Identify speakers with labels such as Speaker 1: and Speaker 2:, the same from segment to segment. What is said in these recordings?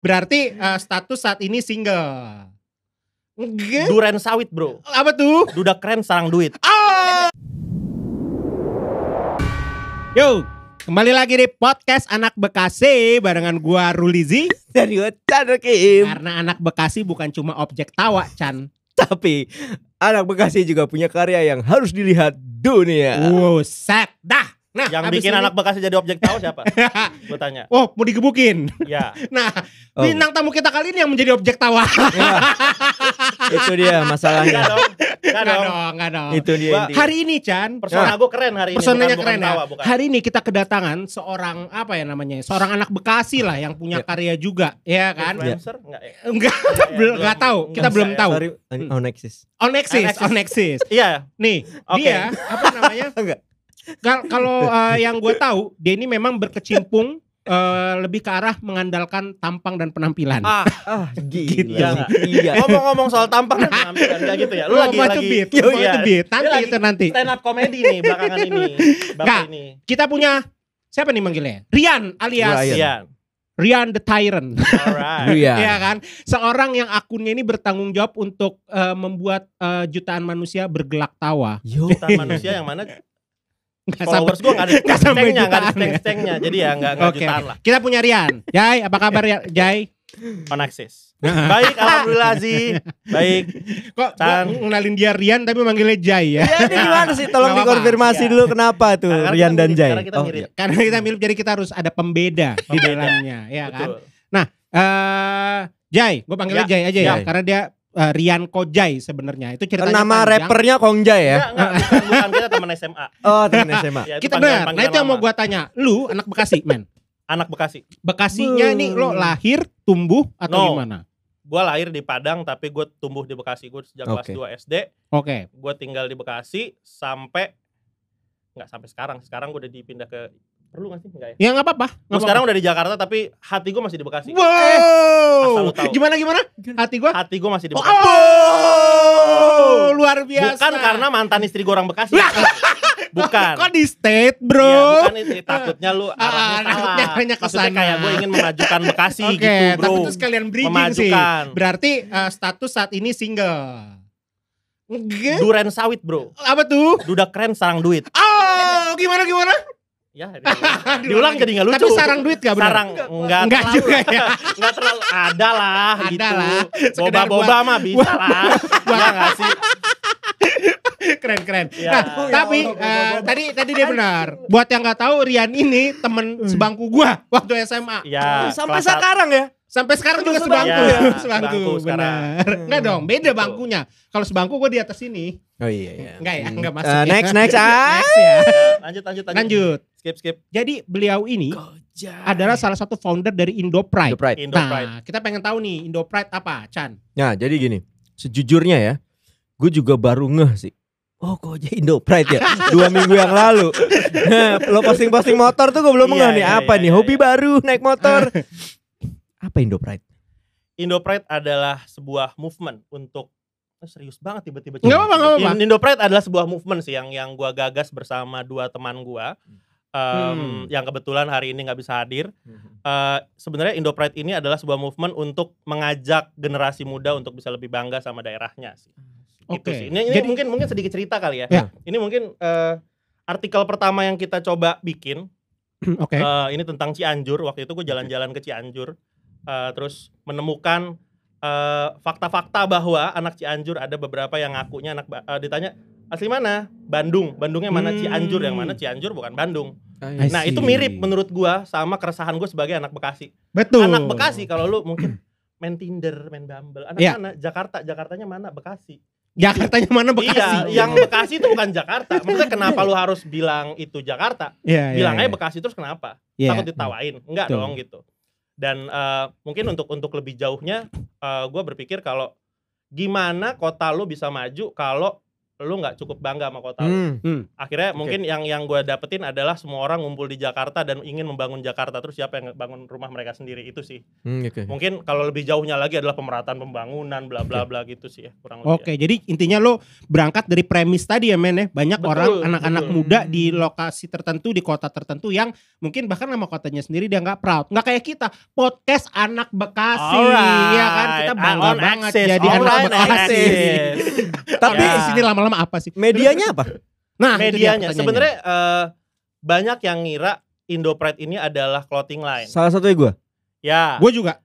Speaker 1: Berarti eh, status saat ini single. Enggak.
Speaker 2: Duren sawit bro.
Speaker 1: Apa tuh?
Speaker 2: Duda keren sarang duit.
Speaker 1: Yo, kembali lagi di podcast Anak Bekasi barengan gua Rulizi.
Speaker 3: dari Chan Kim.
Speaker 1: Karena anak Bekasi bukan cuma objek tawa, Chan.
Speaker 3: Tapi anak Bekasi juga punya karya yang harus dilihat dunia.
Speaker 1: Wow, set dah. Nah,
Speaker 2: Yang bikin
Speaker 1: ini-
Speaker 2: anak Bekasi jadi objek tahu siapa? Gue tanya.
Speaker 1: Oh, mau digebukin.
Speaker 2: Ya.
Speaker 1: Nah,
Speaker 3: Oh.
Speaker 1: bintang tamu kita kali ini yang menjadi objek tawa.
Speaker 3: Ya, itu dia
Speaker 2: Enggak
Speaker 3: masalahnya.
Speaker 2: dong. Enggak
Speaker 1: Enggak
Speaker 2: dong.
Speaker 1: dong, enggak dong.
Speaker 3: itu dia.
Speaker 2: Gua-
Speaker 3: intinya.
Speaker 1: Hari ini, Chan,
Speaker 2: Persona gue keren hari ini.
Speaker 1: Personanya
Speaker 2: bukan,
Speaker 1: keren
Speaker 2: bukan
Speaker 1: ya.
Speaker 2: tawa, bukan.
Speaker 1: Hari ini kita kedatangan seorang apa ya namanya? Seorang anak Bekasi lah yang punya
Speaker 3: Ya.
Speaker 1: karya juga, ya kan?
Speaker 2: Influencer? Enggak ya?
Speaker 1: Enggak,
Speaker 2: Enggak ya,
Speaker 1: tahu. Kita
Speaker 2: Enggak
Speaker 1: belum
Speaker 2: ya.
Speaker 1: tahu.
Speaker 3: Sorry, oh Nexus.
Speaker 1: On Nexus,
Speaker 2: Alexis.
Speaker 1: on Nexus.
Speaker 2: Iya.
Speaker 1: Nih,
Speaker 2: Oke.
Speaker 1: dia apa namanya?
Speaker 3: Enggak.
Speaker 1: Kal- Kalau eh, yang gue tahu, dia ini memang berkecimpung eh, lebih ke arah mengandalkan tampang dan penampilan.
Speaker 2: Ah,
Speaker 3: Ah,
Speaker 1: Gitu.
Speaker 3: gila. Iya.
Speaker 2: ngomong-ngomong soal tampang dan penampilan enggak gitu ya. Lu lagi lagi
Speaker 1: cubit,
Speaker 2: Iya.
Speaker 1: lu mau cubit. Nanti itu nanti.
Speaker 2: Stand up comedy nih belakangan ini. Bapak
Speaker 1: Enggak.
Speaker 2: ini.
Speaker 1: Kita punya siapa nih manggilnya? Rian alias
Speaker 3: Rian.
Speaker 2: Iya.
Speaker 1: Rian the Tyrant.
Speaker 2: Alright.
Speaker 3: Iya.
Speaker 1: Iya kan? Seorang yang akunnya ini bertanggung jawab untuk eh, membuat eh, jutaan manusia bergelak tawa.
Speaker 3: Yo.
Speaker 2: Jutaan manusia yang mana Followers gue gak ada
Speaker 1: nggak sampai
Speaker 2: nggak ada
Speaker 1: ya.
Speaker 2: steng-stengnya. Jadi ya nggak nggak
Speaker 1: Oke.
Speaker 2: jutaan lah.
Speaker 1: Kita punya Rian. Jai, apa kabar ya, Jai?
Speaker 2: Koneksis. Baik, alhamdulillah Zi. Baik.
Speaker 1: Kok gua ngenalin dia Rian tapi manggilnya Jai ya?
Speaker 3: Ya ini gimana sih? Tolong
Speaker 1: Nggak
Speaker 3: dikonfirmasi
Speaker 2: Iya.
Speaker 3: dulu kenapa tuh Rian dan
Speaker 2: mirip,
Speaker 3: Jai.
Speaker 2: karena kita
Speaker 3: Oh,
Speaker 2: mirip.
Speaker 3: iya.
Speaker 1: Karena kita mirip jadi kita harus ada pembeda di
Speaker 2: Pembeda.
Speaker 1: dalamnya, ya kan?
Speaker 2: Betul.
Speaker 1: Eh, Jai, gue panggilnya
Speaker 2: Ya,
Speaker 1: Jai aja ya,
Speaker 3: Jai.
Speaker 1: karena dia eh, Rian Kojai sebenarnya. Itu ceritanya
Speaker 3: Nama
Speaker 1: panjang.
Speaker 3: rappernya Kongjai ya?
Speaker 2: Enggak, enggak, bukan, bukan kita teman SMA.
Speaker 3: Oh, temen SMA.
Speaker 2: Ya,
Speaker 1: Kita benar. Nah itu yang mau gua tanya. Lu anak Bekasi, men.
Speaker 2: anak Bekasi.
Speaker 1: Bekasinya
Speaker 3: Hmm.
Speaker 1: nih lo lahir, tumbuh atau
Speaker 2: No.
Speaker 1: gimana?
Speaker 2: Gue lahir di Padang tapi gue tumbuh di Bekasi. Gue sejak kelas
Speaker 3: Oke.
Speaker 2: 2 SD.
Speaker 1: Oke.
Speaker 2: Gue tinggal di Bekasi sampai nggak sampai sekarang. Sekarang gue udah dipindah ke perlu nggak sih? Enggak ya.
Speaker 1: Ya nggak apa-apa.
Speaker 2: Gue sekarang udah di Jakarta tapi hati gue masih di Bekasi.
Speaker 1: Wow.
Speaker 2: asal lu tahu.
Speaker 1: Gimana gimana? Hati gua?
Speaker 2: Hati gue masih di
Speaker 1: Oh,
Speaker 2: Bekasi.
Speaker 1: oh, luar biasa.
Speaker 2: Bukan karena mantan istri gue orang Bekasi. bukan.
Speaker 1: Kok di state,
Speaker 2: Iya,
Speaker 1: Bro?
Speaker 2: bukan itu takutnya lu
Speaker 1: Ah,
Speaker 2: arahnya
Speaker 1: takutnya
Speaker 2: salah. Maksudnya
Speaker 1: sana.
Speaker 2: kayak gue ingin memajukan Bekasi
Speaker 1: Oke,
Speaker 2: gitu, Bro.
Speaker 1: tapi itu sekalian bridging sih.
Speaker 2: Memajukan.
Speaker 1: Berarti eh, status saat ini single. Enggak.
Speaker 2: Duren sawit, Bro.
Speaker 1: Apa tuh?
Speaker 2: Duda keren sarang duit.
Speaker 1: Oh, gimana gimana?
Speaker 2: Ya, diulang, diulang jadi nggak lucu.
Speaker 1: Tapi sarang duit gak benar?
Speaker 2: Sarang enggak
Speaker 1: Enggak
Speaker 2: terlalu.
Speaker 1: juga ya.
Speaker 2: Enggak terlalu ada lah
Speaker 1: Ada
Speaker 2: gitu.
Speaker 1: lah.
Speaker 2: Boba-boba mah bisa lah. Ya enggak sih?
Speaker 1: keren keren.
Speaker 2: Ya.
Speaker 1: Nah,
Speaker 2: Ya
Speaker 1: tapi eh, tadi tadi dia benar. Buat yang nggak tahu Rian ini temen sebangku gua waktu SMA.
Speaker 2: Ya,
Speaker 3: Sampai
Speaker 2: kelas
Speaker 3: sekarang ya?
Speaker 1: Sampai sekarang juga sebangku,
Speaker 2: sebangku. Ya,
Speaker 1: sebangku,
Speaker 2: sebangku sekarang.
Speaker 1: benar. Enggak dong, beda bangkunya. Kalau sebangku gua di atas sini.
Speaker 3: Oh iya iya.
Speaker 1: Enggak ya,
Speaker 3: Hmm.
Speaker 1: enggak masuk.
Speaker 3: Eh,
Speaker 1: ya.
Speaker 3: next next ah.
Speaker 1: Next ya.
Speaker 2: Ya, lanjut lanjut lanjut.
Speaker 1: Lanjut.
Speaker 2: Skip skip.
Speaker 1: Jadi beliau ini adalah salah satu founder dari Indo Pride.
Speaker 3: The Pride.
Speaker 2: Indo Pride.
Speaker 1: Nah, kita pengen tahu nih Indo Pride apa, Chan?
Speaker 3: Nah, jadi gini. Sejujurnya ya, gue juga baru ngeh sih. Oh, kok aja Indo Pride ya? Dua minggu yang lalu. Nah, lo posting-posting motor tuh gue belum
Speaker 2: Iya,
Speaker 3: ngeh nih.
Speaker 2: iya,
Speaker 3: Apa
Speaker 2: iya,
Speaker 3: nih?
Speaker 2: iya,
Speaker 3: Hobi
Speaker 2: iya.
Speaker 3: baru naik motor. Apa Indo Pride?
Speaker 2: Indo Pride adalah sebuah movement untuk Oh, serius banget tiba-tiba.
Speaker 1: Apa-apa,
Speaker 2: Indo Pride adalah sebuah movement sih yang yang gua gagas bersama dua teman gua. Em,
Speaker 1: Hmm.
Speaker 2: yang kebetulan hari ini nggak bisa hadir. Eh, sebenarnya Indo Pride ini adalah sebuah movement untuk mengajak generasi muda untuk bisa lebih bangga sama daerahnya sih. Gitu
Speaker 1: Oke.
Speaker 2: sih. Ini, ini
Speaker 1: Jadi-
Speaker 2: mungkin mungkin sedikit cerita kali ya.
Speaker 1: Ya.
Speaker 2: Ini mungkin eh, artikel pertama yang kita coba bikin
Speaker 1: Oke.
Speaker 2: Eh, ini tentang Cianjur. Waktu itu gue jalan-jalan ke Cianjur, eh, terus menemukan fakta-fakta bahwa anak Cianjur ada beberapa yang ngakunya anak eh, ditanya asli mana? Bandung. Bandungnya mana?
Speaker 1: Hmm.
Speaker 2: Cianjur. Yang mana Cianjur bukan Bandung.
Speaker 1: I
Speaker 2: Nah
Speaker 1: see.
Speaker 2: itu mirip menurut gua sama keresahan gue sebagai anak Bekasi.
Speaker 1: Betul.
Speaker 2: Anak Bekasi kalau lu mungkin main Tinder, main Bumble. Anak
Speaker 1: Iya.
Speaker 2: mana? Jakarta. Jakartanya mana? Bekasi.
Speaker 1: Jakartanya mana Bekasi?
Speaker 2: Iya, yang Bekasi itu bukan Jakarta. Maksudnya kenapa lu harus bilang itu Jakarta?
Speaker 1: Iya, iya,
Speaker 2: Bilang aja
Speaker 1: iya.
Speaker 2: Bekasi terus kenapa?
Speaker 1: Iya.
Speaker 2: takut ditawain enggak
Speaker 1: Betul.
Speaker 2: dong gitu dan eh, mungkin untuk untuk lebih jauhnya gue berpikir kalau gimana kota lu bisa maju kalau lu nggak cukup bangga sama kota lu.
Speaker 3: Hmm.
Speaker 2: Akhirnya
Speaker 3: Oke.
Speaker 2: mungkin yang yang gue dapetin adalah semua orang ngumpul di Jakarta dan ingin membangun Jakarta terus siapa yang bangun rumah mereka sendiri itu sih.
Speaker 3: Hmm, oke.
Speaker 2: Mungkin kalau lebih jauhnya lagi adalah pemerataan pembangunan bla bla bla gitu sih ya kurang lebih.
Speaker 1: Oke, jadi intinya lo berangkat dari premis tadi ya men ya. Banyak
Speaker 2: Betul,
Speaker 1: orang anak-anak
Speaker 2: betul.
Speaker 1: muda di lokasi tertentu di kota tertentu yang mungkin bahkan nama kotanya sendiri dia nggak proud. Nggak kayak kita podcast anak Bekasi,
Speaker 2: Alright.
Speaker 1: ya kan kita bangga banget
Speaker 2: access.
Speaker 1: jadi anak
Speaker 2: Alright,
Speaker 1: Bekasi. Tapi
Speaker 2: Ya.
Speaker 1: di sini lama-lama apa sih?
Speaker 3: Medianya apa?
Speaker 1: Nah,
Speaker 2: Medianya sebenarnya eh, banyak yang ngira Indopride ini adalah clothing line.
Speaker 3: Salah satunya gue.
Speaker 2: Ya.
Speaker 1: gue juga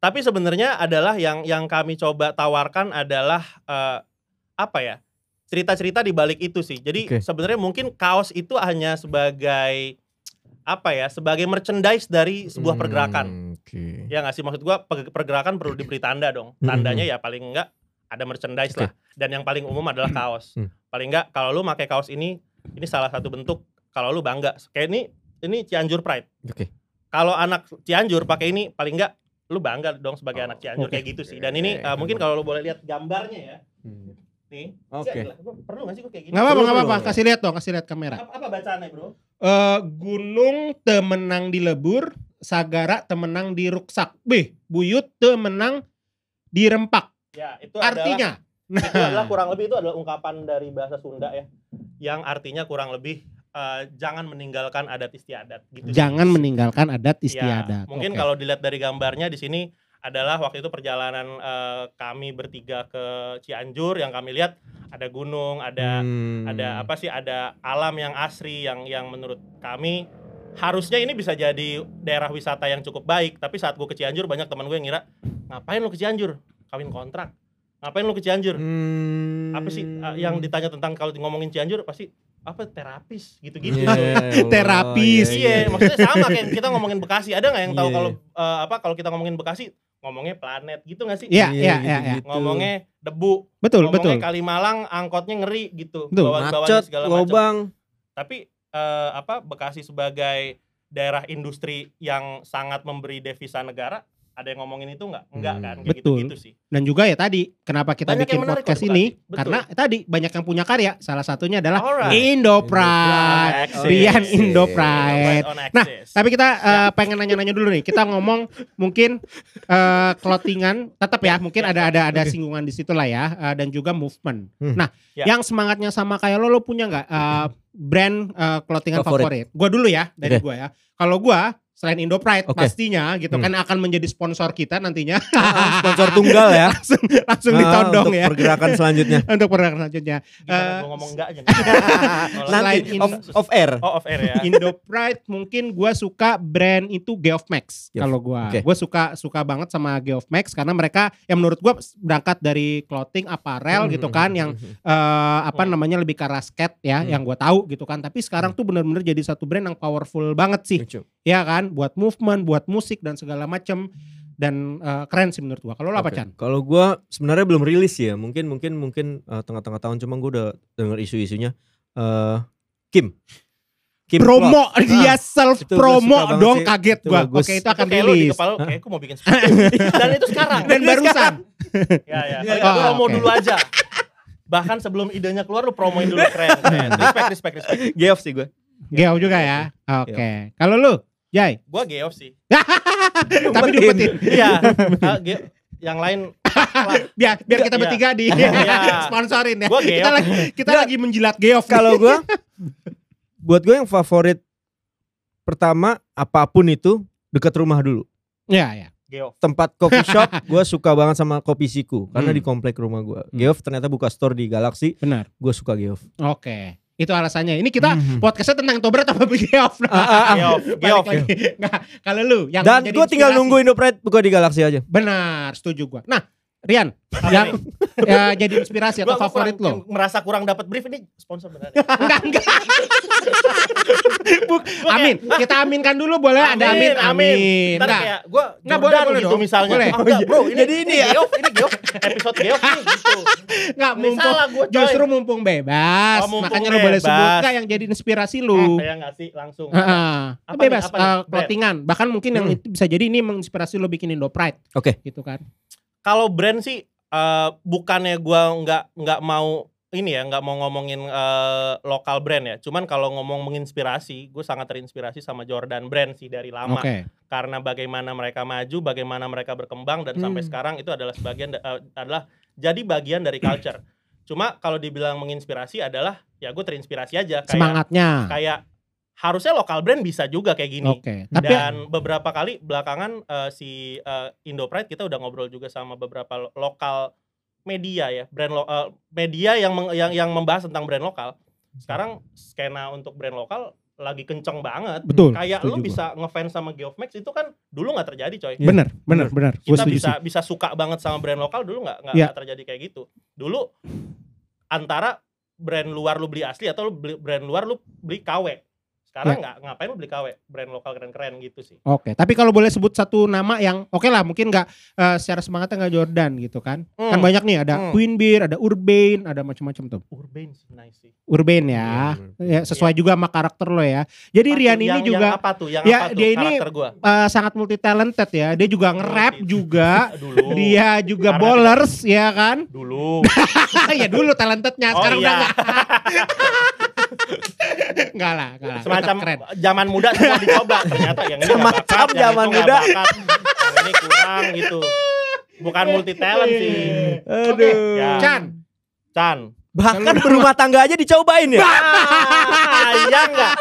Speaker 2: Tapi sebenarnya adalah yang yang kami coba tawarkan adalah eh, apa ya? Cerita-cerita di balik itu sih. Jadi
Speaker 3: Oke.
Speaker 2: sebenarnya mungkin kaos itu hanya sebagai apa ya? Sebagai merchandise dari sebuah pergerakan.
Speaker 3: Hmm, Oke.
Speaker 2: Ya nggak sih maksud gua pe- pergerakan perlu diberi tanda dong.
Speaker 3: Hmm,
Speaker 2: Tandanya ya paling enggak ada merchandise
Speaker 3: Oke.
Speaker 2: lah. Dan yang paling umum adalah kaos.
Speaker 3: Hmm.
Speaker 2: Paling enggak kalau lu pakai kaos ini ini salah satu bentuk kalau lu bangga. Kayak ini ini Cianjur Pride.
Speaker 3: Oke.
Speaker 2: Kalau anak Cianjur pakai ini paling enggak lu bangga dong sebagai
Speaker 3: Oh,
Speaker 2: anak Cianjur
Speaker 1: oke.
Speaker 2: kayak gitu sih. Dan ini uh, mungkin kalau lu boleh lihat gambarnya ya.
Speaker 3: Hmm.
Speaker 2: Nih.
Speaker 3: Oke.
Speaker 2: Gua perlu gak sih gua kayak gini?
Speaker 1: nggak apa-apa nggak apa-apa kasih lihat dong kasih lihat kamera.
Speaker 2: Apa, apa bacaannya, Bro?
Speaker 1: Eh, gunung temenang di lebur, sagara temenang di ruksak. Beh, buyut temenang di rempak.
Speaker 2: Ya, itu adalah
Speaker 1: Artinya,
Speaker 2: itu adalah kurang lebih itu adalah ungkapan dari bahasa Sunda ya yang artinya kurang lebih eh, jangan meninggalkan adat istiadat gitu. sih.
Speaker 1: jangan meninggalkan adat
Speaker 2: Ya,
Speaker 1: istiadat.
Speaker 2: mungkin
Speaker 1: Oke.
Speaker 2: kalau dilihat dari gambarnya di sini adalah waktu itu perjalanan eh, kami bertiga ke Cianjur yang kami lihat ada gunung, ada
Speaker 3: Hmm.
Speaker 2: ada apa sih ada alam yang asri yang yang menurut kami harusnya ini bisa jadi daerah wisata yang cukup baik tapi saat gue ke Cianjur banyak teman gue yang ngira ngapain lu ke Cianjur kawin kontrak ngapain lu ke Cianjur
Speaker 3: Hmm.
Speaker 2: apa sih uh, yang ditanya tentang kalau ngomongin Cianjur pasti apa terapis gitu-gitu.
Speaker 3: Iya, ya Allah,
Speaker 1: Terapis.
Speaker 2: Iya, maksudnya sama kayak kita ngomongin Bekasi. Ada nggak yang tahu
Speaker 3: Iya.
Speaker 2: kalau uh, apa kalau kita ngomongin Bekasi ngomongnya planet gitu nggak sih?
Speaker 1: Iya, iya,
Speaker 3: gitu,
Speaker 1: iya, iya.
Speaker 2: Ngomongnya debu,
Speaker 1: betul, betul.
Speaker 2: ngomongnya Kalimalang angkotnya ngeri gitu,
Speaker 1: Betul.
Speaker 3: Macet,
Speaker 2: segala macam.
Speaker 3: lobang.
Speaker 2: Tapi uh, apa Bekasi sebagai daerah industri yang sangat memberi devisa negara, ada yang ngomongin itu nggak? Enggak
Speaker 3: Hmm.
Speaker 2: kan? Kayak
Speaker 1: Betul.
Speaker 2: gitu-gitu sih.
Speaker 1: Dan juga ya tadi, kenapa kita
Speaker 2: Banyak
Speaker 1: bikin podcast ini?
Speaker 2: Betul.
Speaker 1: Karena tadi banyak yang punya karya. Salah satunya adalah
Speaker 2: Alright.
Speaker 1: Indo Pride.
Speaker 2: Access.
Speaker 1: Rian Indo
Speaker 3: Access.
Speaker 1: Pride.
Speaker 2: On
Speaker 1: Nah. Tapi kita eh, pengen nanya-nanya dulu nih. Kita ngomong mungkin eh clothingan tetap ya, mungkin ada ada ada singgungan di situ lah ya eh, dan juga movement.
Speaker 3: Hmm.
Speaker 1: Nah,
Speaker 2: Ya.
Speaker 1: yang semangatnya sama kayak lo lo punya nggak eh, brand eh, clothingan
Speaker 3: Favorit.
Speaker 1: favorit? Gua dulu ya, dari
Speaker 3: Oke.
Speaker 1: gua ya. Kalau gua selain Indo Pride
Speaker 3: Oke.
Speaker 1: pastinya gitu
Speaker 3: Hmm.
Speaker 1: kan akan menjadi sponsor kita nantinya.
Speaker 3: Sponsor tunggal ya.
Speaker 1: langsung langsung
Speaker 3: Ah,
Speaker 1: ditodong
Speaker 3: untuk
Speaker 1: ya.
Speaker 3: pergerakan selanjutnya.
Speaker 1: Untuk pergerakan selanjutnya.
Speaker 2: Gimana
Speaker 1: eh,
Speaker 2: gua ngomong enggak aja
Speaker 3: Nanti
Speaker 1: in-
Speaker 3: off, off air.
Speaker 2: Oh off air ya.
Speaker 1: Indo Pride mungkin gua suka brand itu Geoff Max kalau gua.
Speaker 3: oke.
Speaker 1: Gua suka suka banget sama Geoff Max karena mereka yang menurut gua berangkat dari clothing apparel
Speaker 3: Hmm,
Speaker 1: gitu kan yang eh, apa
Speaker 2: Hmm.
Speaker 1: namanya lebih ke arah skate ya
Speaker 3: Hmm.
Speaker 1: yang gua tahu gitu kan. Tapi sekarang tuh bener-bener jadi satu brand yang powerful banget sih.
Speaker 3: Lucu.
Speaker 1: Ya kan buat movement, buat musik dan segala macem dan eh, keren sih menurut gua. Kalau lo apa
Speaker 3: Oke.
Speaker 1: Chan?
Speaker 3: Kalau gua sebenarnya belum rilis ya. Mungkin mungkin mungkin eh, tengah-tengah tahun cuma gua udah denger isu-isunya eh Kim. Kim
Speaker 1: Promo
Speaker 3: Cloth.
Speaker 1: dia self
Speaker 3: itu gua
Speaker 1: promo dong
Speaker 3: sih.
Speaker 1: kaget
Speaker 3: Itu
Speaker 1: gua.
Speaker 3: bagus.
Speaker 1: Oke itu
Speaker 2: Itu
Speaker 1: akan
Speaker 2: lu di
Speaker 1: rilis.
Speaker 2: kepala kayak aku mau bikin. Dan itu sekarang.
Speaker 1: Dan barusan.
Speaker 2: Ya ya.
Speaker 3: Iya,
Speaker 2: Tapi
Speaker 1: iya.
Speaker 2: lu promo
Speaker 1: Oh, oke.
Speaker 2: dulu aja. Bahkan sebelum idenya keluar lu promoin dulu keren. keren. Respect respect respect.
Speaker 3: Geoff sih gua.
Speaker 1: Geo juga ya. Oke. Kalau lu, Jai?
Speaker 2: Gua geof sih.
Speaker 1: Tapi diumpetin.
Speaker 2: Iya. Ah, Yang lain
Speaker 1: biar biar kita
Speaker 2: Iya.
Speaker 1: bertiga di
Speaker 2: Iya.
Speaker 1: sponsorin ya.
Speaker 2: Gua
Speaker 1: Kita
Speaker 2: geof.
Speaker 1: lagi kita
Speaker 3: Nggak.
Speaker 1: lagi menjilat geof.
Speaker 3: Kalau gua buat gue yang favorit pertama apa pun itu dekat rumah dulu.
Speaker 1: ya ya.
Speaker 2: Geof.
Speaker 3: Tempat coffee shop gue suka banget sama kopi siku karena
Speaker 1: Hmm.
Speaker 3: di komplek rumah gue. Geoff ternyata buka store di Galaxy,
Speaker 1: Benar.
Speaker 3: gue suka Geoff.
Speaker 1: Oke. Itu alasannya. Ini kita
Speaker 3: Mhm.
Speaker 1: podcastnya tentang Tobrat apa geof?
Speaker 3: Ah, ah, ah.
Speaker 2: Geof.
Speaker 1: Balik
Speaker 2: Geof.
Speaker 1: lagi. Nggak, kalau lu yang
Speaker 3: Dan gue tinggal nunggu Indopride buka di Galaxy aja.
Speaker 1: Benar, setuju gua. Nah, Rian, yang? Ya, jadi inspirasi atau
Speaker 2: Gua- gua
Speaker 1: favorit
Speaker 2: kurang-
Speaker 1: lo?
Speaker 2: merasa kurang dapat brief ini sponsor benar.
Speaker 1: Enggak, enggak. Buk, amin. Kita aminkan dulu boleh ada amin. Amin.
Speaker 2: Ntar
Speaker 1: Enggak.
Speaker 2: kayak gue
Speaker 1: boleh, boleh
Speaker 2: gitu
Speaker 1: dong.
Speaker 2: misalnya.
Speaker 1: Boleh.
Speaker 2: Ah, enggak, bro, ini,
Speaker 3: Jadi ini ya?
Speaker 2: Geof, ini Geof. Episode Geof nih gitu.
Speaker 1: Enggak
Speaker 2: Ini
Speaker 1: mumpung
Speaker 2: salah coy.
Speaker 1: justru mumpung bebas.
Speaker 2: Oh, mumpung
Speaker 1: Makanya lo boleh
Speaker 2: bebas.
Speaker 1: sebut enggak yang jadi inspirasi lu.
Speaker 2: Ah, saya nggak sih langsung.
Speaker 1: Heeh.
Speaker 2: Apa
Speaker 1: bebas
Speaker 2: nih, apa nih?
Speaker 1: eh, clothingan. Bahkan mungkin yang
Speaker 3: Hmm.
Speaker 1: itu bisa jadi ini menginspirasi lo bikin Indo Pride.
Speaker 3: Oke.
Speaker 1: Gitu kan.
Speaker 2: Kalau brand sih eh, bukannya gua nggak nggak mau ini ya nggak mau ngomongin eh, lokal brand ya. Cuman kalau ngomong menginspirasi, gue sangat terinspirasi sama Jordan Brand sih dari lama.
Speaker 1: Oke.
Speaker 2: Karena bagaimana mereka maju, bagaimana mereka berkembang dan sampai
Speaker 1: Hmm.
Speaker 2: sekarang itu adalah sebagian eh, adalah jadi bagian dari culture. Cuma kalau dibilang menginspirasi adalah ya gue terinspirasi aja kayak
Speaker 1: Semangatnya.
Speaker 2: kayak harusnya lokal brand bisa juga kayak gini.
Speaker 1: Oke. Tapi
Speaker 2: Dan beberapa kali belakangan eh, si eh, Indo Pride kita udah ngobrol juga sama beberapa lo- lokal media ya, brand lo- eh, media yang meng- yang yang membahas tentang brand lokal. Sekarang skena untuk brand lokal lagi kenceng banget.
Speaker 1: betul.
Speaker 2: Kayak lu
Speaker 1: gua.
Speaker 2: bisa ngefans sama Geofmax itu kan dulu nggak terjadi coy.
Speaker 3: Iya.
Speaker 1: Bener, bener, bener.
Speaker 2: Kita bisa
Speaker 1: sih.
Speaker 2: bisa suka banget sama brand lokal dulu nggak nggak nggak terjadi kayak gitu. Dulu antara brand luar lu beli asli atau lu beli brand luar lu beli KW.
Speaker 1: Iya.
Speaker 2: Sekarang nggak ngapain lu beli KW, brand lokal keren-keren gitu sih.
Speaker 1: Oke, tapi kalau boleh sebut satu nama yang oke lah, mungkin nggak eh, secara semangatnya nggak Jordan gitu kan? Kan
Speaker 2: Hmm.
Speaker 1: banyak nih, ada
Speaker 2: Hmm.
Speaker 1: Queen Beer, ada Urbane, ada macam-macam tuh.
Speaker 2: Urban sih nice sih.
Speaker 1: Urbane ya, ya sesuai juga sama karakter lo ya. Jadi Rian ini
Speaker 2: Yang-
Speaker 1: juga
Speaker 2: yang apa tuh? Yang
Speaker 1: Ya,
Speaker 2: apa tuh
Speaker 1: dia ini-
Speaker 2: karakter gua?
Speaker 1: eh, sangat multi talented ya. Dia juga nge-rap juga.
Speaker 2: Dulu.
Speaker 1: Dia juga
Speaker 2: Karena
Speaker 1: bowlers ya kan?
Speaker 2: dulu.
Speaker 1: ya dulu talentednya,
Speaker 2: Oh
Speaker 1: sekarang udah
Speaker 2: iya,
Speaker 1: enggak lah, enggak lah.
Speaker 2: semacam zaman muda semua dicoba. Ternyata yang ini
Speaker 3: Semacam
Speaker 2: bakat, yang
Speaker 3: zaman
Speaker 2: nggak
Speaker 3: muda.
Speaker 2: bakat, yang ini kurang gitu. Bukan multi talent sih.
Speaker 1: Oke,
Speaker 2: Ya.
Speaker 1: Chan.
Speaker 2: Chan.
Speaker 3: Bahkan berumah tangga aja dicobain ya.
Speaker 2: Ah, iya enggak?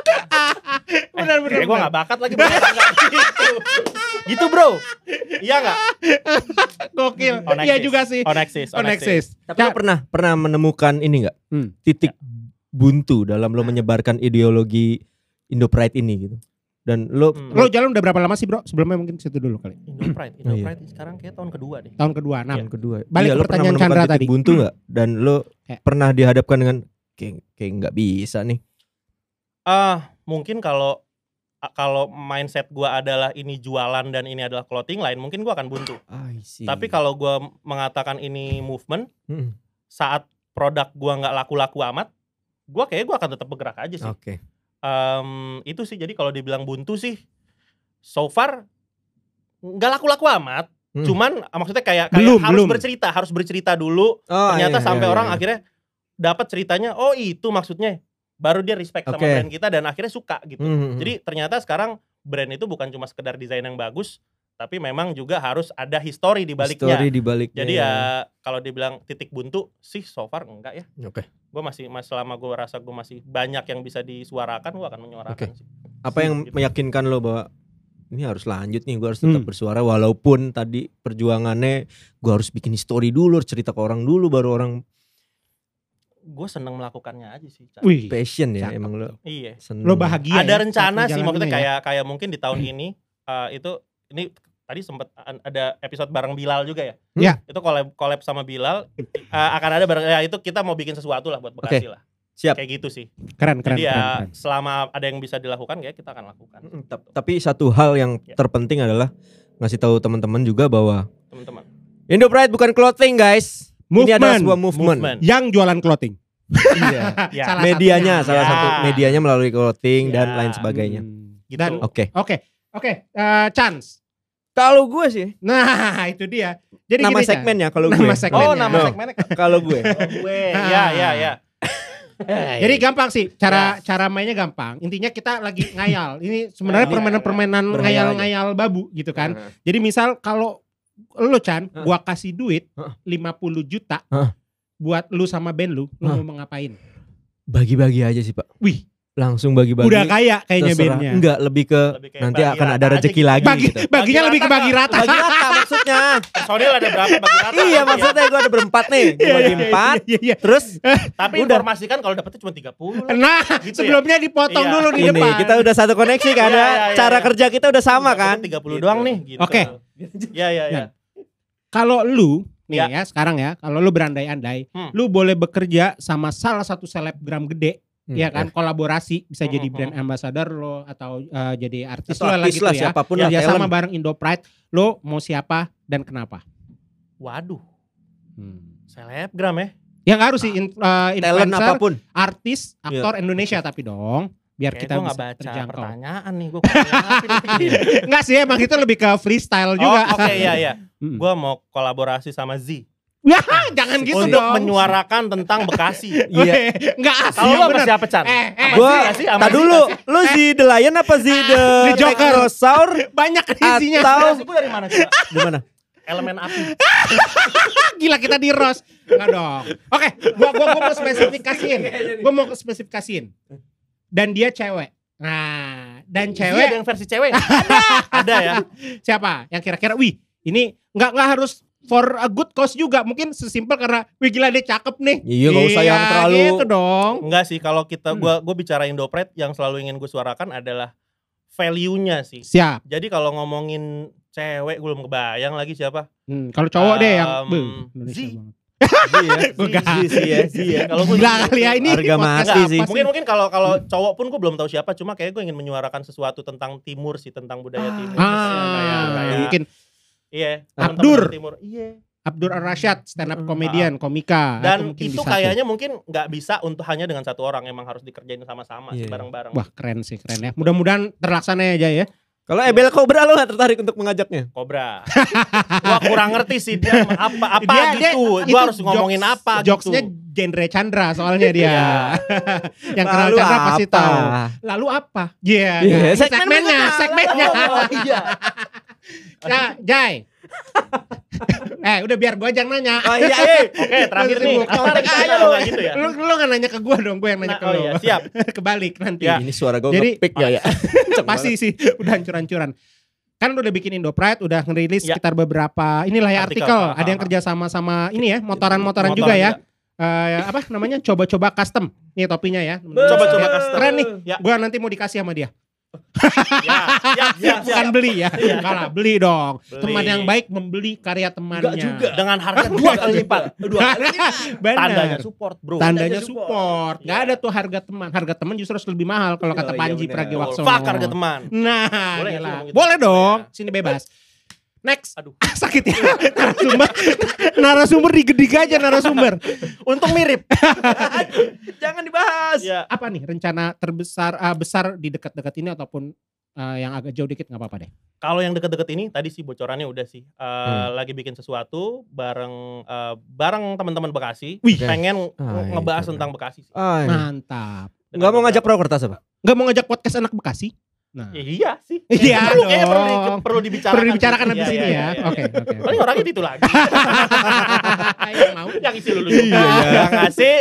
Speaker 1: Benar benar.
Speaker 2: Gue gak bakat lagi berumah tangga gitu. Gitu bro. Iya gak?
Speaker 1: Gokil.
Speaker 2: Oh,
Speaker 1: Iya juga sih.
Speaker 2: Oh Nexus.
Speaker 1: Oh.
Speaker 3: Tapi lo pernah pernah menemukan ini nggak
Speaker 1: Hmm.
Speaker 3: titik buntu dalam lo menyebarkan ideologi Indo Pride ini gitu. Dan lo
Speaker 2: Hmm.
Speaker 1: Lo jalan udah berapa lama sih bro? Sebelumnya mungkin situ dulu kali.
Speaker 2: Indo Pride. Indo
Speaker 3: Oh, iya.
Speaker 2: Pride sekarang kayak tahun kedua deh.
Speaker 1: Tahun kedua, enam.
Speaker 3: yang kedua.
Speaker 1: Balik
Speaker 3: Iya,
Speaker 1: ke
Speaker 3: lo pernah
Speaker 1: pertanyaan Chandra tadi.
Speaker 3: buntu nggak? Dan lo
Speaker 1: Kayak-
Speaker 3: pernah dihadapkan dengan kayak kayak nggak bisa nih.
Speaker 2: Ah, mungkin kalau kalau mindset gua adalah ini jualan dan ini adalah clothing line, mungkin gua akan buntu.
Speaker 3: I see.
Speaker 2: Tapi kalau gua mengatakan ini movement,
Speaker 3: Hmm,
Speaker 2: saat produk gua nggak laku-laku amat, gua kayak gua akan tetap bergerak aja sih.
Speaker 3: Oke.
Speaker 2: Em, itu sih jadi kalau dibilang buntu sih so far nggak laku-laku amat
Speaker 3: Hmm.
Speaker 2: cuman maksudnya kayak kayak
Speaker 1: Belum,
Speaker 2: harus
Speaker 1: belum.
Speaker 2: bercerita harus bercerita dulu
Speaker 3: Oh,
Speaker 2: ternyata
Speaker 3: iya,
Speaker 2: sampai
Speaker 3: iya,
Speaker 2: orang
Speaker 3: iya.
Speaker 2: akhirnya dapat ceritanya oh itu maksudnya baru dia respect sama
Speaker 3: Oke.
Speaker 2: brand kita dan akhirnya suka gitu
Speaker 3: Hmm, hmm,
Speaker 2: jadi ternyata sekarang brand itu bukan cuma sekedar desain yang bagus tapi memang juga harus ada history di baliknya
Speaker 3: Story di baliknya.
Speaker 2: jadi ya kalau dibilang titik buntu sih so far enggak ya
Speaker 3: Oke.
Speaker 2: Gue masih mas selama gue rasa gue masih banyak yang bisa disuarakan gue akan menyuarakan sih
Speaker 3: Apa yang
Speaker 2: Gitu.
Speaker 3: meyakinkan lo bahwa ini harus lanjut nih, gue harus tetap
Speaker 1: Hmm.
Speaker 3: bersuara walaupun tadi perjuangannya gue harus bikin story dulu, harus cerita ke orang dulu baru orang
Speaker 2: gue seneng melakukannya aja sih.
Speaker 1: Wih,
Speaker 3: passion ya
Speaker 1: Cakep
Speaker 3: emang lo.
Speaker 2: iya
Speaker 3: Seneng.
Speaker 1: lo bahagia.
Speaker 2: ada
Speaker 1: ya
Speaker 2: rencana sih maksudnya
Speaker 1: ya?
Speaker 2: kayak kayak mungkin di tahun ini eh, itu ini tadi sempat ada episode bareng Bilal juga ya
Speaker 1: Iya.
Speaker 2: itu collab collab sama Bilal eh, akan ada bareng ya itu kita mau bikin sesuatu lah buat Bekasi lah
Speaker 3: Siap.
Speaker 2: kayak gitu sih
Speaker 1: Keren, keren,
Speaker 2: jadi ya
Speaker 1: keren, keren.
Speaker 2: selama ada yang bisa dilakukan ya kita akan lakukan
Speaker 3: Mm, tap- Tapi satu hal yang
Speaker 2: Ya.
Speaker 3: terpenting adalah ngasih tahu teman-teman juga bahwa
Speaker 2: teman-teman
Speaker 3: Indo Pride bukan clothing guys. Ini adalah
Speaker 1: Movement.
Speaker 3: sebuah movement.
Speaker 2: Movement.
Speaker 1: Yang jualan clothing.
Speaker 3: Iya.
Speaker 2: ya
Speaker 1: Salah
Speaker 3: medianya
Speaker 1: satunya.
Speaker 3: salah
Speaker 2: Ya.
Speaker 3: satu medianya melalui clothing dan
Speaker 2: Ya.
Speaker 3: lain sebagainya.
Speaker 1: Hmm.
Speaker 2: gitu
Speaker 1: Dan
Speaker 3: Oke.
Speaker 1: oke, oke, eh, chance.
Speaker 3: Kalau gue sih
Speaker 1: Nah, itu dia. Jadi
Speaker 3: nama
Speaker 1: gini,
Speaker 3: segmennya kalau gue.
Speaker 1: Nama segmennya.
Speaker 2: oh nama
Speaker 3: No.
Speaker 2: segmennya
Speaker 3: Kalau gue.
Speaker 2: oh, gue ya ya ya
Speaker 1: Jadi gampang sih cara cara mainnya gampang. Intinya kita lagi ngayal. Ini sebenarnya permainan-permainan ngayal-ngayal babu gitu kan. Jadi misal kalau lu Chan,
Speaker 3: Hah?
Speaker 1: gua kasih duit
Speaker 3: Hah?
Speaker 1: 50 juta buat lu sama band lu, lu mau ngapain?
Speaker 3: Bagi-bagi aja sih, Pak.
Speaker 1: Wih,
Speaker 3: Langsung bagi-bagi.
Speaker 1: udah kaya kayaknya bandnya.
Speaker 3: Enggak, lebih ke
Speaker 2: Lebih
Speaker 3: nanti akan
Speaker 2: rata
Speaker 3: ada rezeki
Speaker 2: gitu.
Speaker 3: lagi
Speaker 1: Bagi,
Speaker 3: gitu.
Speaker 1: baginya
Speaker 2: Bagi
Speaker 1: lebih ke bagi rata.
Speaker 3: Bagi rata maksudnya.
Speaker 2: personil ada berapa bagi rata
Speaker 3: iya,
Speaker 2: ya.
Speaker 3: maksudnya gue ada berempat nih. Gue
Speaker 1: Iya,
Speaker 3: bagi
Speaker 1: iya,
Speaker 3: empat.
Speaker 1: iya, iya.
Speaker 3: Terus
Speaker 2: tapi
Speaker 3: Udah.
Speaker 2: informasikan kalau dapetnya cuma 30 lah.
Speaker 1: Nah,
Speaker 2: Gitu ya?
Speaker 1: sebelumnya dipotong
Speaker 2: Iya.
Speaker 1: dulu di
Speaker 3: ini
Speaker 1: depan.
Speaker 3: kita udah satu koneksi kan
Speaker 2: Iya,
Speaker 3: ya.
Speaker 2: iya, iya,
Speaker 3: Cara
Speaker 2: iya.
Speaker 3: kerja kita udah sama kan.
Speaker 2: 30 doang nih gitu.
Speaker 1: Oke.
Speaker 2: Ya ya ya.
Speaker 1: Kalau lu nih
Speaker 2: Ya.
Speaker 1: ya sekarang ya, kalau lu berandai-andai,
Speaker 2: Hmm.
Speaker 1: lu boleh bekerja sama salah satu selebgram gede,
Speaker 3: Hmm,
Speaker 1: ya kan? Kolaborasi bisa
Speaker 2: Hmm,
Speaker 1: jadi
Speaker 2: hmm,
Speaker 1: brand ambassador lo atau eh, jadi artis
Speaker 3: Atau
Speaker 1: lo lah
Speaker 3: artis
Speaker 1: gitu
Speaker 3: lah
Speaker 1: ya.
Speaker 3: siapa
Speaker 1: pun
Speaker 3: lah
Speaker 1: sama
Speaker 3: talent.
Speaker 1: bareng Indo Pride, lo mau siapa dan kenapa?
Speaker 2: Waduh,
Speaker 1: Hmm.
Speaker 2: selebgram ya.
Speaker 1: Ya nggak harus sih in-
Speaker 3: talent
Speaker 1: influencer,
Speaker 3: apa pun.
Speaker 1: artis, aktor Indonesia tapi dong, biar
Speaker 2: Kayak
Speaker 1: kita
Speaker 2: gue
Speaker 1: bisa
Speaker 2: gak baca
Speaker 1: terjangkau.
Speaker 2: pertanyaan nih gue.
Speaker 1: Enggak sih, emang itu lebih ke freestyle
Speaker 2: oh
Speaker 1: juga.
Speaker 2: oke ya ya.
Speaker 1: Hmm.
Speaker 2: Gue mau kolaborasi sama Z.
Speaker 1: Wah, jangan gitu
Speaker 2: untuk
Speaker 1: dong.
Speaker 2: menyuarakan tentang Bekasi.
Speaker 3: Iya.
Speaker 1: Enggak asli
Speaker 2: Kalau lu siapa Chan?
Speaker 1: Eh, eh.
Speaker 3: Gua
Speaker 2: sih?
Speaker 3: Tak dulu,
Speaker 2: sih?
Speaker 3: lu si The Lion apa si The
Speaker 1: The Joker.
Speaker 3: Technosaur?
Speaker 1: Banyak isinya.
Speaker 3: Atau
Speaker 2: Itu dari mana coba?
Speaker 3: di mana?
Speaker 2: Elemen api.
Speaker 1: Gila kita di Ros. Enggak dong. Oke, gua gua gua mau spesifikasiin. Gua mau spesifikasiin. Dan dia cewek. Nah, dan
Speaker 2: Iya,
Speaker 1: cewek
Speaker 2: ada yang versi cewek. Ada. Ada ya.
Speaker 1: siapa? Yang kira-kira wih, ini nggak nggak harus for a good cause juga. Mungkin sesimpel karena wih gila dia cakep nih.
Speaker 3: Iya, nggak usah yang terlalu-
Speaker 1: gitu dong.
Speaker 2: Enggak sih kalau kita
Speaker 1: Hmm.
Speaker 2: gua gua bicara Indopret yang selalu ingin gue suarakan adalah value-nya sih.
Speaker 1: Siap.
Speaker 2: Jadi kalau ngomongin cewek gue belum kebayang lagi siapa.
Speaker 1: Hmm, kalau cowok deh yang
Speaker 2: Um,
Speaker 1: Beuh, Indonesia
Speaker 2: Zee.
Speaker 1: banget.
Speaker 3: Iya,
Speaker 1: Enggak.
Speaker 3: si si ya, si ya.
Speaker 2: Kalau gua
Speaker 1: Gila kali ya ini
Speaker 3: Harga mati sih.
Speaker 2: Mungkin mungkin kalau kalau cowok pun gue belum tahu siapa, cuma kayak gue ingin menyuarakan sesuatu tentang timur sih, tentang budaya timur.
Speaker 1: Ah,
Speaker 2: kayak kayak
Speaker 1: mungkin
Speaker 2: iya,
Speaker 1: Abdur.
Speaker 2: timur. Iya.
Speaker 1: Abdur Ar-Rasyad stand up
Speaker 3: Hmm.
Speaker 1: komedian, komika atau
Speaker 2: Dan itu
Speaker 1: bisa
Speaker 2: kayaknya mungkin nggak bisa untuk hanya dengan satu orang, emang harus dikerjain sama-sama
Speaker 3: Iya.
Speaker 2: bareng-bareng.
Speaker 1: Wah, keren sih, keren ya. Mudah-mudahan terlaksana aja ya.
Speaker 3: Kalau Ebel Cobra lo gak tertarik untuk mengajaknya?
Speaker 2: Kobra. gua kurang ngerti sih dia apa apa
Speaker 1: Dia- dia-
Speaker 2: gitu.
Speaker 1: itu
Speaker 2: gua harus ngomongin
Speaker 1: jokes-
Speaker 2: apa
Speaker 1: Jokesnya
Speaker 2: gitu.
Speaker 1: genre Chandra soalnya dia.
Speaker 2: Iya.
Speaker 1: yang kenal Chandra pasti
Speaker 3: apa?
Speaker 1: tahu. Lalu apa? Iya. Ini
Speaker 3: segmen
Speaker 1: segmennya, segmennya.
Speaker 3: Oh, iya.
Speaker 1: Ya, Jai. eh, udah biar gua aja yang nanya.
Speaker 3: Oh iya, eh.
Speaker 2: Oke, terakhir nih. Tarik aja
Speaker 1: lu.
Speaker 2: lo gitu ya.
Speaker 1: Lu lu kan nanya ke gua dong, gua yang nanya
Speaker 2: Nah,
Speaker 1: ke
Speaker 2: oh
Speaker 1: lu.
Speaker 2: iya, siap.
Speaker 1: Kebalik nanti.
Speaker 2: Ya.
Speaker 3: Ini suara gue
Speaker 1: Jadi-
Speaker 3: ngepick ya ya.
Speaker 1: Pasti sih udah hancur-hancuran. Kan lu udah bikin Indo Pride, udah ngerilis
Speaker 2: Ya.
Speaker 1: sekitar beberapa inilah ya
Speaker 2: Artikel.
Speaker 1: artikel.
Speaker 2: Ah,
Speaker 1: Ada yang
Speaker 2: ah,
Speaker 1: kerja sama sama ini ya, motoran-motoran
Speaker 2: Motoran
Speaker 1: juga ya. Eh, apa namanya? Coba-coba custom. Nih topinya ya.
Speaker 2: Coba-coba custom.
Speaker 1: Keren nih.
Speaker 2: Ya,
Speaker 1: Gua nanti mau dikasih sama dia.
Speaker 2: Ya, siap, siap,
Speaker 1: Bukan
Speaker 2: siap.
Speaker 1: beli ya. Enggak lah, beli dong.
Speaker 2: Beli.
Speaker 1: Teman yang baik membeli karya temannya.
Speaker 3: Enggak juga.
Speaker 2: Dengan harga dua kali lipat.
Speaker 3: Dua kali lipat.
Speaker 1: Benar.
Speaker 2: Tandanya support, bro.
Speaker 1: Tandanya
Speaker 3: Tandanya
Speaker 1: support.
Speaker 2: support.
Speaker 1: Gak
Speaker 2: Iya.
Speaker 1: ada tuh harga teman. Harga teman justru harus lebih mahal kalau kata
Speaker 3: iya
Speaker 1: Panji
Speaker 3: benar.
Speaker 1: Pragiwaksono.
Speaker 2: Fuck harga teman.
Speaker 1: Nah,
Speaker 2: Boleh gitu?
Speaker 1: boleh dong. Sini bebas. Next.
Speaker 2: Aduh.
Speaker 1: Sakit ya. narasumber. narasumber digedig aja narasumber.
Speaker 2: Untung mirip.
Speaker 3: Jangan dibahas.
Speaker 2: Ya,
Speaker 1: Apa nih rencana terbesar ah, besar di dekat-dekat ini ataupun ah, yang agak jauh dikit nggak apa-apa deh.
Speaker 2: kalau yang deket-deket ini tadi sih bocorannya udah sih. Eh,
Speaker 3: Hmm.
Speaker 2: lagi bikin sesuatu bareng eh, bareng teman-teman Bekasi.
Speaker 1: Wih.
Speaker 2: pengen
Speaker 3: Ah,
Speaker 2: nge- ngebahas
Speaker 3: itu.
Speaker 2: tentang Bekasi. sih.
Speaker 3: Ah,
Speaker 1: Mantap.
Speaker 3: Enggak mau ngajak Prokertas apa?
Speaker 1: Nggak mau ngajak podcast anak Bekasi? Nah.
Speaker 2: Ya, iya sih.
Speaker 1: Iya
Speaker 2: perlu, kayaknya perlu, di, perlu dibicarakan.
Speaker 1: Perlu dibicarakan habis
Speaker 2: Iya,
Speaker 1: ini
Speaker 2: iya,
Speaker 1: ya.
Speaker 2: iya.
Speaker 1: Oke, oke.
Speaker 2: Paling orangnya itu lagi.
Speaker 1: Yang mau.
Speaker 2: yang isi lulus juga.
Speaker 1: Iya.
Speaker 2: Yang ngasih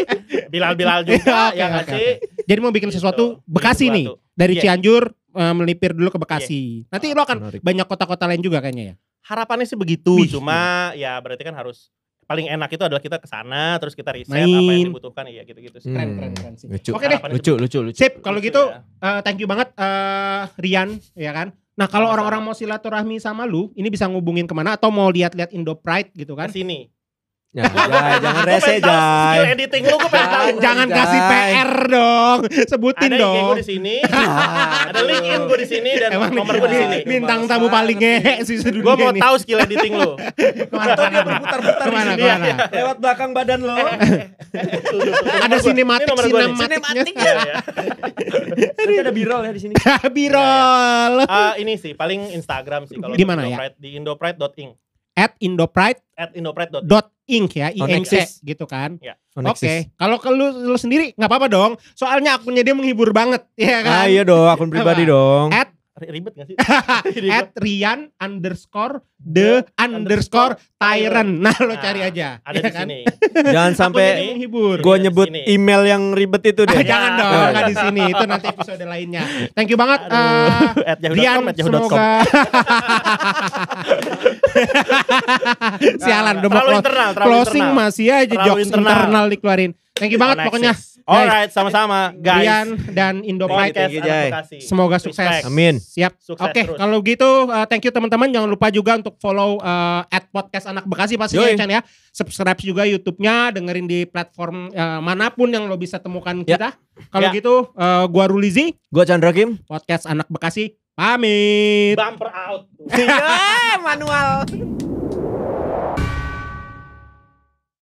Speaker 2: Bilal-Bilal juga.
Speaker 1: Oke,
Speaker 2: yang ngasih.
Speaker 1: Jadi mau bikin
Speaker 2: Gitu.
Speaker 1: sesuatu
Speaker 2: Bikin
Speaker 1: Bekasi nih. Dari
Speaker 2: Iya.
Speaker 1: Cianjur eh, melipir dulu ke Bekasi. Nanti lo akan
Speaker 3: Menarik.
Speaker 1: banyak kota-kota lain juga kayaknya ya.
Speaker 2: Harapannya sih begitu.
Speaker 1: Wih,
Speaker 2: Cuma ya berarti kan harus paling enak itu adalah kita ke sana terus kita riset
Speaker 1: Main.
Speaker 2: apa yang dibutuhkan iya gitu-gitu sih.
Speaker 1: Keren,
Speaker 3: Hmm.
Speaker 1: keren, keren sih.
Speaker 3: Lucu.
Speaker 1: Oke deh.
Speaker 3: Lucu, lucu, lucu.
Speaker 1: Sip, kalau gitu
Speaker 2: ya.
Speaker 1: eh, thank you banget eh, Rian ya kan. Nah, kalau orang-orang mau silaturahmi sama lu, ini bisa ngubungin ke mana atau mau lihat-lihat Indo Pride gitu kan?
Speaker 2: Ke sini.
Speaker 3: Ya, jangan
Speaker 2: Gua
Speaker 3: rese,
Speaker 2: skill
Speaker 3: Jai.
Speaker 2: editing lu gue pengen tahu.
Speaker 3: Jangan,
Speaker 1: Jangan kasih PR dong, sebutin
Speaker 2: Ada IG
Speaker 1: dong.
Speaker 2: gue di sini, ada LinkedIn gue di sini dan
Speaker 1: Emang
Speaker 2: nomor gue di sini.
Speaker 1: Bintang tamu paling ngehe sih sedunia
Speaker 2: Gue mau tahu skill editing lu.
Speaker 1: Ke mana, ke mana,
Speaker 3: berputar-putar di
Speaker 1: ke mana,
Speaker 2: sini.
Speaker 1: ke mana?
Speaker 2: Iya,
Speaker 3: Lewat belakang badan lo.
Speaker 1: Ada sinematik
Speaker 2: Ini nomor gua nih.
Speaker 1: sinematiknya.
Speaker 2: Iya, iya.
Speaker 3: Nanti ada viral ya di sini.
Speaker 1: Birol.
Speaker 2: Ah, ini sih paling Instagram sih kalau
Speaker 1: Di mana ya?
Speaker 2: Di indopride.ing.
Speaker 1: At indopride
Speaker 2: At indopride.ing.
Speaker 1: ink ya,
Speaker 3: Oh,
Speaker 1: INC gitu kan.
Speaker 3: Oh,
Speaker 1: Oke,
Speaker 3: Nexus.
Speaker 1: kalau ke lu, lu sendiri nggak apa-apa dong. Soalnya akunnya dia menghibur banget, ya kan?
Speaker 3: Ah iya dong, akun pribadi dong.
Speaker 1: At
Speaker 2: Ribet gak sih?
Speaker 1: at Rian underscore the underscore tyrant. Nah lo
Speaker 2: Nah,
Speaker 1: cari aja,
Speaker 2: Ada
Speaker 1: ya
Speaker 2: di
Speaker 1: kan?
Speaker 2: sini.
Speaker 3: Jangan sampai gue nyebut
Speaker 2: sini.
Speaker 3: email yang ribet itu
Speaker 1: Ah,
Speaker 3: deh.
Speaker 1: jangan
Speaker 2: Ya.
Speaker 1: dong,
Speaker 3: Oh,
Speaker 1: nggak
Speaker 3: iya.
Speaker 1: di sini. Itu nanti episode lainnya. Thank you banget,
Speaker 2: yahoo.com,
Speaker 1: Rian. Semoga sialan udah mau closing
Speaker 2: internal.
Speaker 1: masih aja jokes internal.
Speaker 2: internal.
Speaker 1: dikeluarin. Thank you banget pokoknya.
Speaker 2: Alright, sama-sama guys.
Speaker 1: Rian dan Indo Pride.
Speaker 2: Podcast.
Speaker 1: Semoga sukses.
Speaker 2: Respect.
Speaker 3: Amin.
Speaker 1: Siap. Oke,
Speaker 2: terus.
Speaker 1: kalau gitu uh, thank you teman-teman. Jangan lupa juga untuk follow uh, at podcast anak Bekasi pastinya
Speaker 3: Yoi.
Speaker 1: Chan ya. Subscribe juga YouTube-nya, dengerin di platform uh, mana pun yang lo bisa temukan
Speaker 3: Ya.
Speaker 1: kita. Kalau
Speaker 2: Ya.
Speaker 1: gitu, uh, gua Rulizi,
Speaker 3: Gue Chandra Kim.
Speaker 1: podcast anak Bekasi, pamit.
Speaker 2: Bumper out.
Speaker 3: Ya, manual.